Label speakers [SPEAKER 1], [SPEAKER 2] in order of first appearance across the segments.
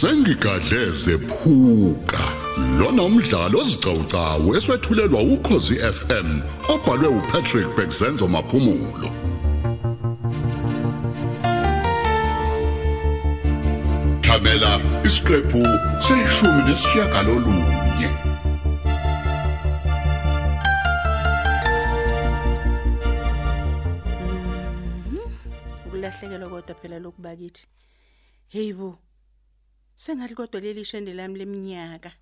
[SPEAKER 1] sengigadleze phuka lona umdlalo ozicawucawu eswetshulelwa ukhozi FM obhalwe uPatrick Bekzenzo maphumulo. Thamela isiqephu seshumi nesishiyagalolunye.
[SPEAKER 2] Ukulahlekelwa kodwa phela lokubakithi. Hey bo. Sengathi kodwa leli shende lami leminyaka.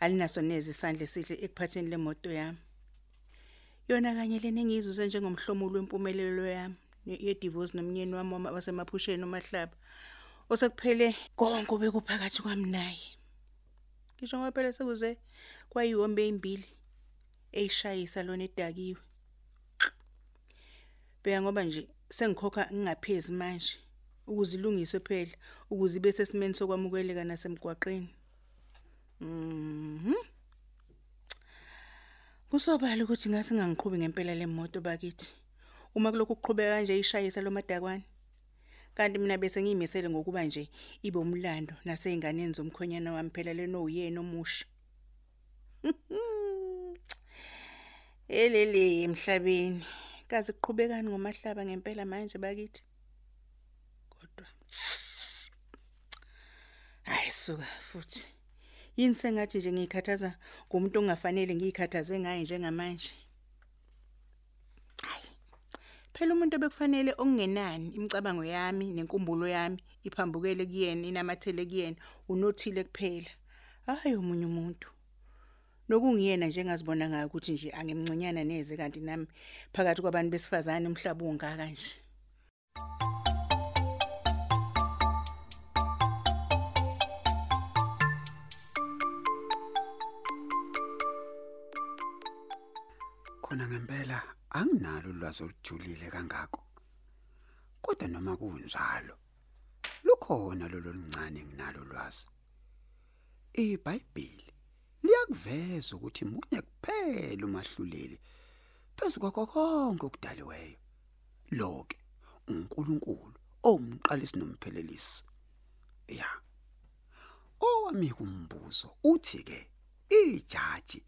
[SPEAKER 2] Alinaso neze isandla esihle ekuphatheni lemoto yami. Yona kanye lena engiyizuze njengomhlomulo wempumelelo yami ye-divorce nomnyeni wami wasemaphusheni umahlaba osekuphele konke obekuphakathi kwami naye. Ngisho ngoba phela sekuze kwayiwombe ezimbili eyishayisa lona edakiwe. Bheka ngoba nje sengikhokha ngingaphezi manje. Ukuze ilungiswe phela ukuze ibe sesimeni sokwamukeleka nasemgwaqeni. Mhm. Kusobala ukuthi ngase ngangiqhubi ngempela lemoto bakithi. Uma kulokhu kuqhubeka kanje ishayisa lo madakwane kanti mina bese ngiyimisele ngokuba nje ibe umlando naseyinganeni zomkhonyana wami phela leno uyena omusha. Elele emhlabeni kaze kuqhubekani ngomahlaba ngempela manje bakithi. Hayi suka futhi. Yini sengathi nje ngikhathaza ngomuntu ongafanele ngikhathaze ngaye njengamanje. Hayi phela umuntu obekufanele okungenani imicabango yami nenkumbulo yami iphambukele kuyena inamathele kuyena unothile kuphela. Hayi omunye umuntu. Nokungiyena nje engazibona ngayo ukuthi nje angimncinyana neze kanti nami phakathi kwabantu besifazane umhlaba ungaka nje.
[SPEAKER 3] Khona ngempela anginalo ulwazi olujulile kangako. Kodwa noma kunjalo lukhona lolo lincane nginalo ulwazi. iBhayibheli liyakuveza ukuthi munye kuphela umahluleli phezukwakho konke okudaliweyo. Lo ke uNkulunkulu owumqalisi nomphelelisi ya. Owami kumbuzo uthi ke ijaji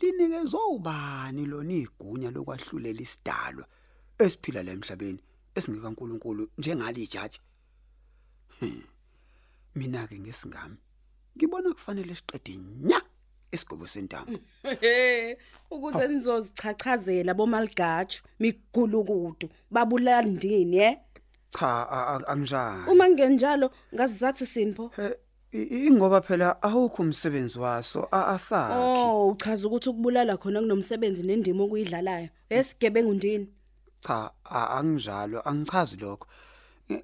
[SPEAKER 3] linikezwe ubani lona igunya lokwahlulela isidalwa esiphila la emhlabeni esingeka uNkulunkulu njengali jaji mina ke ngesingami ngibona kufanele siqede nya isigaba sentambo.
[SPEAKER 2] Ukuze nizozichachazela bomaligatshu migulukudu babulandini eh
[SPEAKER 3] cha anginjalo
[SPEAKER 2] uma ngenjalo ngazizathi sinpho
[SPEAKER 3] Eh, i- ingoba phela awukho umsebenzi waso a- asakhi.
[SPEAKER 2] Oh uchaza ukuthi ukubulala khona kunomsebenzi nendima okuyidlalayo. Esigebengu ndini?
[SPEAKER 3] Cha anginjalo angichazi lokho.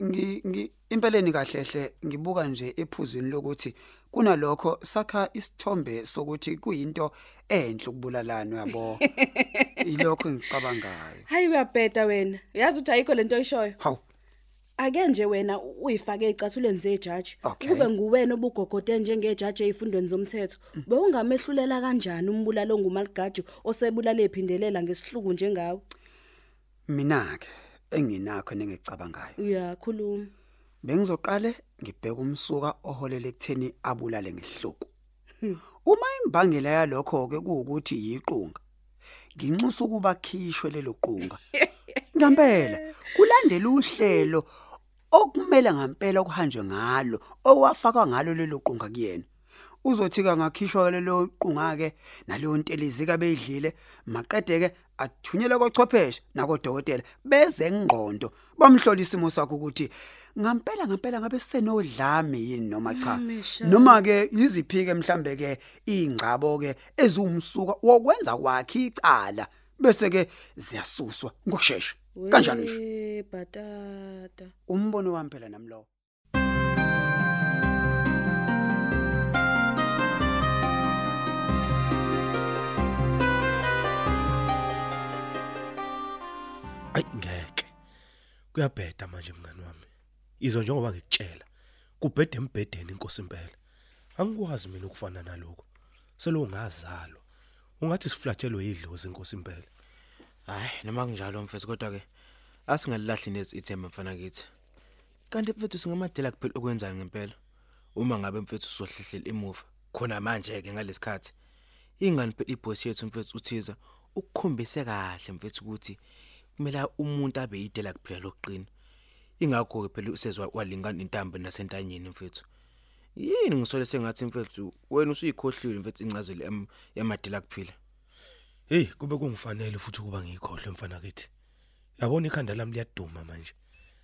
[SPEAKER 3] Ngi impeleni kahlehle ngibuka nje ephuzini lokuthi kunalokho sakha isithombe sokuthi kuyinto enhle ukubulalana yabo ilokho ngicabangayo
[SPEAKER 2] hayi uyabheda wena. Yazi ukuthi ayikho lento oyishoyo?
[SPEAKER 3] Hawu
[SPEAKER 2] ake nje wena uyifake ecathuleni zejaji
[SPEAKER 3] Okay.
[SPEAKER 2] kube nguwena obugogode njengejaji ezifundweni zomthetho. Bewungamehlulela kanjani umbulalo ngumaligaji osebulale ephindelela ngesihluku njengawe
[SPEAKER 3] mina ke enginakho nengicabangayo.
[SPEAKER 2] Uyakhuluma.
[SPEAKER 3] Bengizoqale ngibheka umsuka oholela ekutheni abulale ngehluku. Uma imbangela yalokho ke kuukuthi yiqunga nginxusa ukuba khishwe lelo qunga. Ngempela kulandela uhlelo okumele ngempela kuhanjwe ngalo owafaka ngalo lelo qunga kuyena. Uzothi kangakhishwa lelo qunga ke naleyo ntelezi kabeyidlile maqede ke athunyelwe kochwepheshe nakodokotela beze ngqondo bamhlola isimo sakhe ukuthi ngempela ngempela ngabe senodlame yini noma cha? Noma ke yiziphi ke mhlambe ke ingcabo ke ezumsuka wokwenza kwakhe icala bese ke ziyasuswa ngokusheshsha kanjalo nje
[SPEAKER 2] bhatata
[SPEAKER 3] umbono wami phela nami lo
[SPEAKER 4] Ayi ngeke. Kuyabheda manje mngani wami. Izo njengoba ngikutshela. Kubhede embhedeni inkosi impela. Angikwazi mina ukufana naloko. Selo ngazalwa. Ungathi siflathelwe idlozi inkosi impela.
[SPEAKER 5] Hayi noma kunjalo mfethu kodwa ke asingalilahli nezi ithemba mfana kithi. Kanti mfethu singamadela kuphela okwenzayo ngempela. uma ngabe mfethu usohlehlela emuva khona manje ke ngalesikhathi ingani phela iboss yethu mfethu uthiza ukukhombise kahle mfethu ukuthi kumele umuntu abe yidela kuphela lokuqina ingakho ke phela usezwa walingana intambo nasentanyeni mfethu yini ngisole sengathi mfethu wena usuyikhohlile mfethu incazelo yam- yamadela kuphila
[SPEAKER 4] Hey, kube kungifanele futhi ukuba ngikhohle mfana kithi. Yabona ikhanda lami liyaduma manje.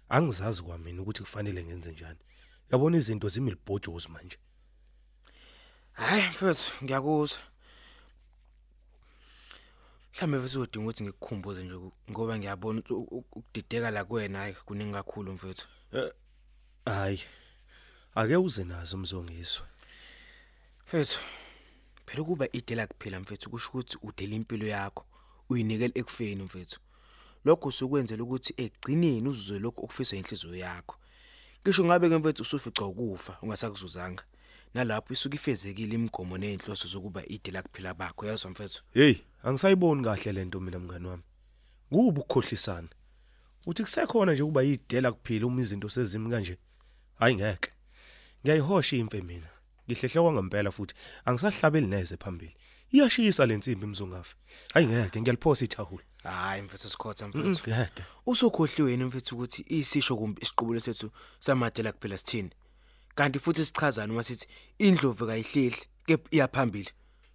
[SPEAKER 4] Angizazi kwamina ukuthi kufanele ngenze njani. Yabona izinto zimilibhojozi manje.
[SPEAKER 5] hayi mfethu ngiyakuzwa mhlambe bese udinga ukuthi ngikukhumbuze nje ngoba ngiyabona ukudideka la kuwena hayi kuningi kakhulu mfethu
[SPEAKER 4] Hayi. Ake uze nazo umzongiswa.
[SPEAKER 5] mfethu phela kuba idela kuphela mfethu kusho ukuthi udela impilo yakho uyinikele ekufeni mfethu lokho usukwenzela ukuthi egcineni uzuzwe lokho okufisa inhliziyo yakho ngisho ngabe ke mfethu usufica ukufa ungasakuzuzanga nalapho isuke ifezekile imigomo nezinhloso zokuba idela kuphela bakho yazwa mfethu
[SPEAKER 4] Hey, angisayiboni kahle lento mina mngani wami. Kuba ukukhohlisana. Uthi kusekhona nje kuba yidela kuphila uma izinto sezimi kanje. Hayi ngeke. Ngiyayihosha imfe mina. Ngihlehle kwangempela futhi angisahlabeli neze phambili. Iyashisa lensimbi mzungafi. Hayi ngeke ngiyaliphosa ithahula.
[SPEAKER 5] hayi mfethu sikhotha mfethu
[SPEAKER 4] Ngeke.
[SPEAKER 5] usukhohliwe yini mfethu ukuthi isisho kumbi isiqubulo sethu samadela kuphela sithini kanti futhi sichazana uma sithi indlovu kayihlehli kepha iyaphambili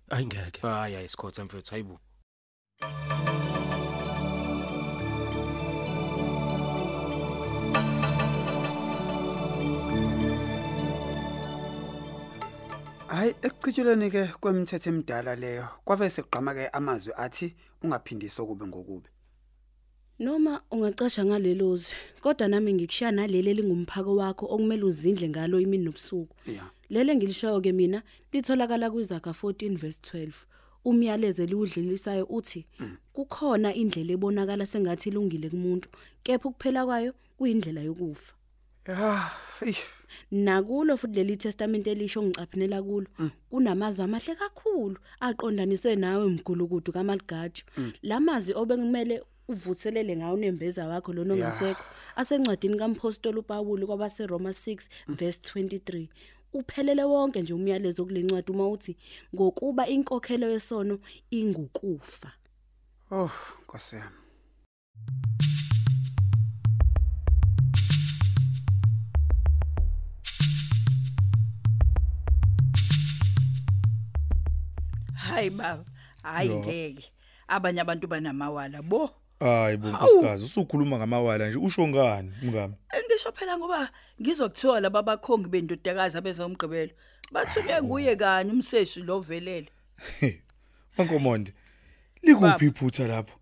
[SPEAKER 4] Hayi ngeke.
[SPEAKER 5] hayi hayi sikhotha mfethu hayibo
[SPEAKER 3] Hayi ekucitshuleni ke kwemithetho emidala leyo kwabe seqhama ke amazwi athi ungaphindisa okube ngokubi.
[SPEAKER 6] Noma ungacasha ngalelozi, kodwa nami ngikushiya naleli elingumphako wakho okumele uzindle ngalo imini nobusuku.
[SPEAKER 3] Yeah.
[SPEAKER 6] Lele ngilishayo ke mina litholakala kwizaga 14 verse 12. Umyalezo liwudlilisayo uthi kukhona indlela ebonakala sengathi ilungile kumuntu, kepha ukuphela kwayo kuyindlela yokufa.
[SPEAKER 3] Ah, eish.
[SPEAKER 6] Nakulo futhi leli testament elisho ngicaphinela kulo kunamazwi amahle kakhulu aqondanise nawe mgulukudu kaMaligajo. Lamazi obekumele uvuthelele ngawo nembeza wakho lo nongasekho asencwadini kaMpostoli uPawulu kwabase Roma 6 verse 23. Uphelele wonke nje umyalezo kulencwadi uma uthi ngokuba inkokhelo yesono ingukufa.
[SPEAKER 3] Oh, Nkosi yami.
[SPEAKER 7] Hayi baba hayi ngeke. Abanye abantu banamawala bo.
[SPEAKER 8] Hayi bo nkosikazi usukhuluma ngamawala nje usho ngani mngami?
[SPEAKER 7] Ngisho phela ngoba ngizokuthiwa laba bakhongi bendodakazi abezomgqibelo bathume kuye kanye umseshi lo velele
[SPEAKER 8] Mankomonde likuphi iphutha lapho?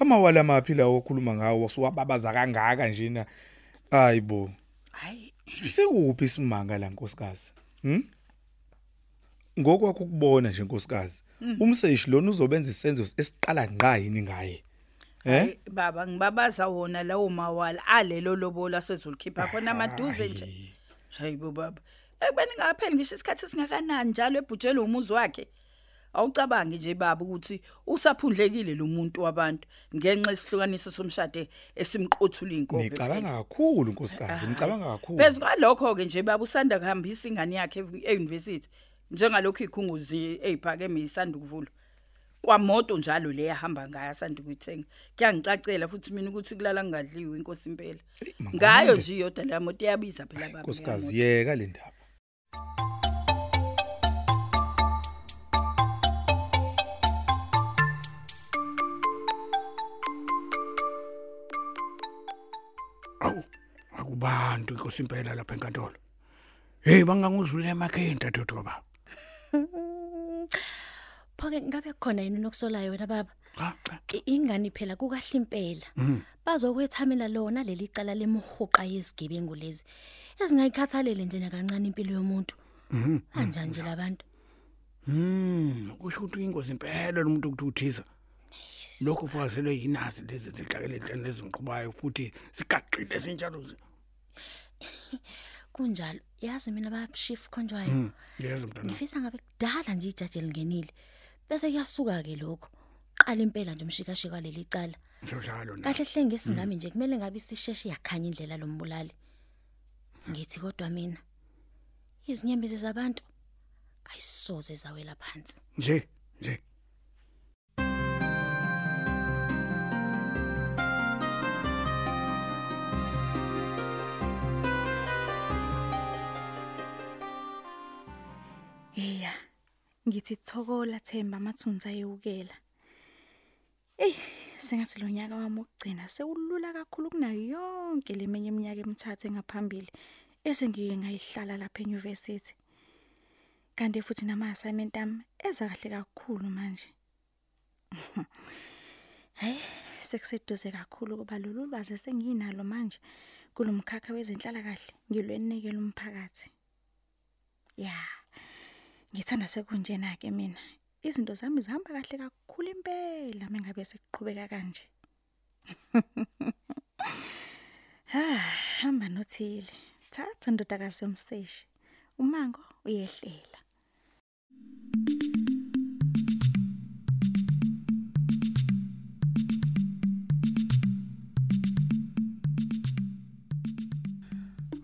[SPEAKER 8] Amawala amaphila lawo okhuluma ngawo wasuwababaza kangaka njena Hayi bo.
[SPEAKER 7] Hayi.
[SPEAKER 8] Sekuphi isimanga la nkosikazi? Hm? Ngokwakho ukubona nje nkosikazi, umseshi lona uzobenza isenzo esiqala ngqa yini ngaye. Eh?
[SPEAKER 7] baba ngibabaza wona lawo mawala alelo lobola sezolikhipha khona amaduze nje hayi bo baba ekubeni ngapheli ngisho isikhathi singakanani njalo ebhutshela umuzi wakhe awucabangi nje baba ukuthi usaphundlekile lo muntu wabantu ngenxa yesihlukaniso somshade esimqothula inkobe
[SPEAKER 8] Nicabanga kakhulu nkosikazi, nicabanga kakhulu.
[SPEAKER 7] Phezu kwalokho ke nje baba usanda kuhambisa ingane yakhe euniversity njengalokho ikhunguzi eziphakeme isanda kuvulwa. Kwamoto njalo le yahamba ngayo asanda kuyithenga. Kuyangicacela futhi mina ukuthi kulala ngadliwe inkosi impela. Ngayo nje iyodwa le moto iyabiza phela baba.
[SPEAKER 8] Nkosikazi yeka le ndaba.
[SPEAKER 9] Awu, akubantu inkosi impela lapha enkantolo. Hey bangangudlule emakheni dadodwa baba.
[SPEAKER 10] Phake ngabe khona yini nokusolayo wena baba?
[SPEAKER 9] Cha cha.
[SPEAKER 10] I- Ingani phela kukahle impela. Bazokwethamela lona leli cala lemhuqa yezigebengu lezi. Ezingayikhathalele nje nakancane impilo yomuntu.
[SPEAKER 9] Mhm.
[SPEAKER 10] Kanjani nje labantu?
[SPEAKER 9] Hmm, kusho ukuthi inkosi impela lo muntu ukuthi uthiza. Lokho fukazelwe yinazi lezi zihlakele enhlane lezinqubayo futhi sigaqile sinjalo. nje.
[SPEAKER 10] Kunjalo. Yazi mina baba chief konjwayo.
[SPEAKER 9] Hmm, yeza mntwana.
[SPEAKER 10] Ngifisa ngabe kudala nje ijaji lingenile. Bese kuyasuka ke lokho. Qala impela nje umshikashika leli cala.
[SPEAKER 9] Ngizohlala lona.
[SPEAKER 10] Kahle hle ngesingami nje kumele ngabe isisheshe yakhanya indlela lombulali. Ngithi kodwa mina izinyembezi zabantu kayisoze zawela phansi
[SPEAKER 9] nje nje
[SPEAKER 11] Ngithi thokola Themba mathunza ayewukela. Ey, sengathi lo nyaka wami ukugcina sewulula kakhulu kunayo yonke leminye iminyaka emithathu engaphambili esengike ngayihlala lapha euniversity. Kanti futhi nama assignment ami eza kahle kakhulu manje. Hayi, sekuseduze kakhulu kuba lolu lwazi senginalo manje kulomkhakha wezenhlala kahle ngilwenikela umphakathi. Ya. Ngithanda sekunjena ke mina. Izinto zami zihamba kahle kakhulu impela mengabe sekuqhubeka kanje. Ha, hamba nothile. Thatha ndodakazi yomseshi. Umango uyehlela.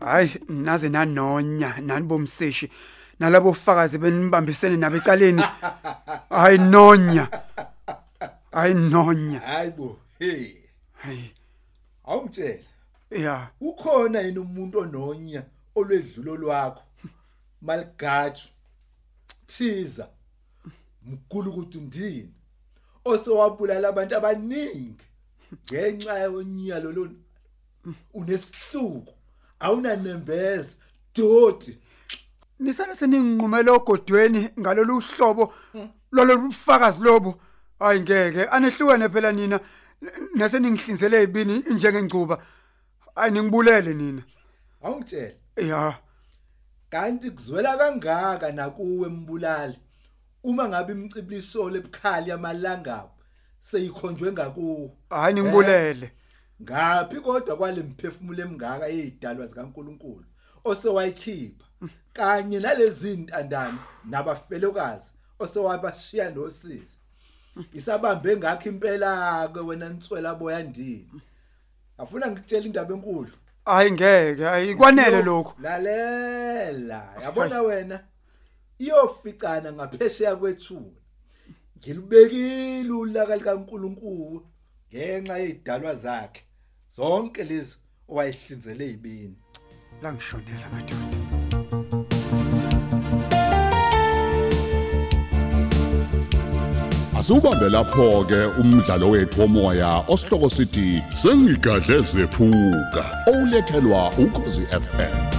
[SPEAKER 3] Hayi naze nanonya nani bomseshi nalabo ufakazi benibambisene nabecaleni. Hayi nonya. Hayi nonya.
[SPEAKER 12] hayibo hey
[SPEAKER 3] Hayi.
[SPEAKER 12] Awumtshela.
[SPEAKER 3] Ya.
[SPEAKER 12] Ukhona yini umuntu ononya olwedlulo lwakho? Maligatshu thiza mkhulu ukuthi ndini osewabulala abantu abaningi. Ngenxa yonyalo lo unesihluku awunanembeza. Doti
[SPEAKER 3] nisana seninqumela ogodweni ngalolu hlobo lololu ufakazi lobo. Hayi ngeke. Anehlukene phela nina. Nase ningihlinzele izibini njengengcuba. Hayi ningibulele nina.
[SPEAKER 12] Awungitshela
[SPEAKER 3] ya.
[SPEAKER 12] Kanti kuzwela kangaka nakuwe mbulali? Uma ngabe imcibilisolo ebukhali yamalangabo seyikhonjwe ngakuwo
[SPEAKER 3] hayi ningibulele.
[SPEAKER 12] Ngaphi kodwa kwale mphefumulo emingaka ezidalwa zikaNkuluNkulu osewayikhipha kanye nalezi ntandane nabafelokazi osewabashiya nosizi. Isabambe ngakho impela ke wena ntswela boya ndini afuna ngikutshela indaba enkulu.
[SPEAKER 3] Hayi ngeke hayi kwanele lokho
[SPEAKER 12] lalela. Yabona wena iyoficana ngaphesheya kwethuna ngilubekile ulaka likaNkuluNkulu ngenxa yezidalwa zakhe zonke lezi owayihlinzele izibini
[SPEAKER 3] langishonela madoda
[SPEAKER 1] Asubambe lapho ke umdlalo wethu womoya osihloko sithi sengigadle zephuka. Olethelwa ukhozi FM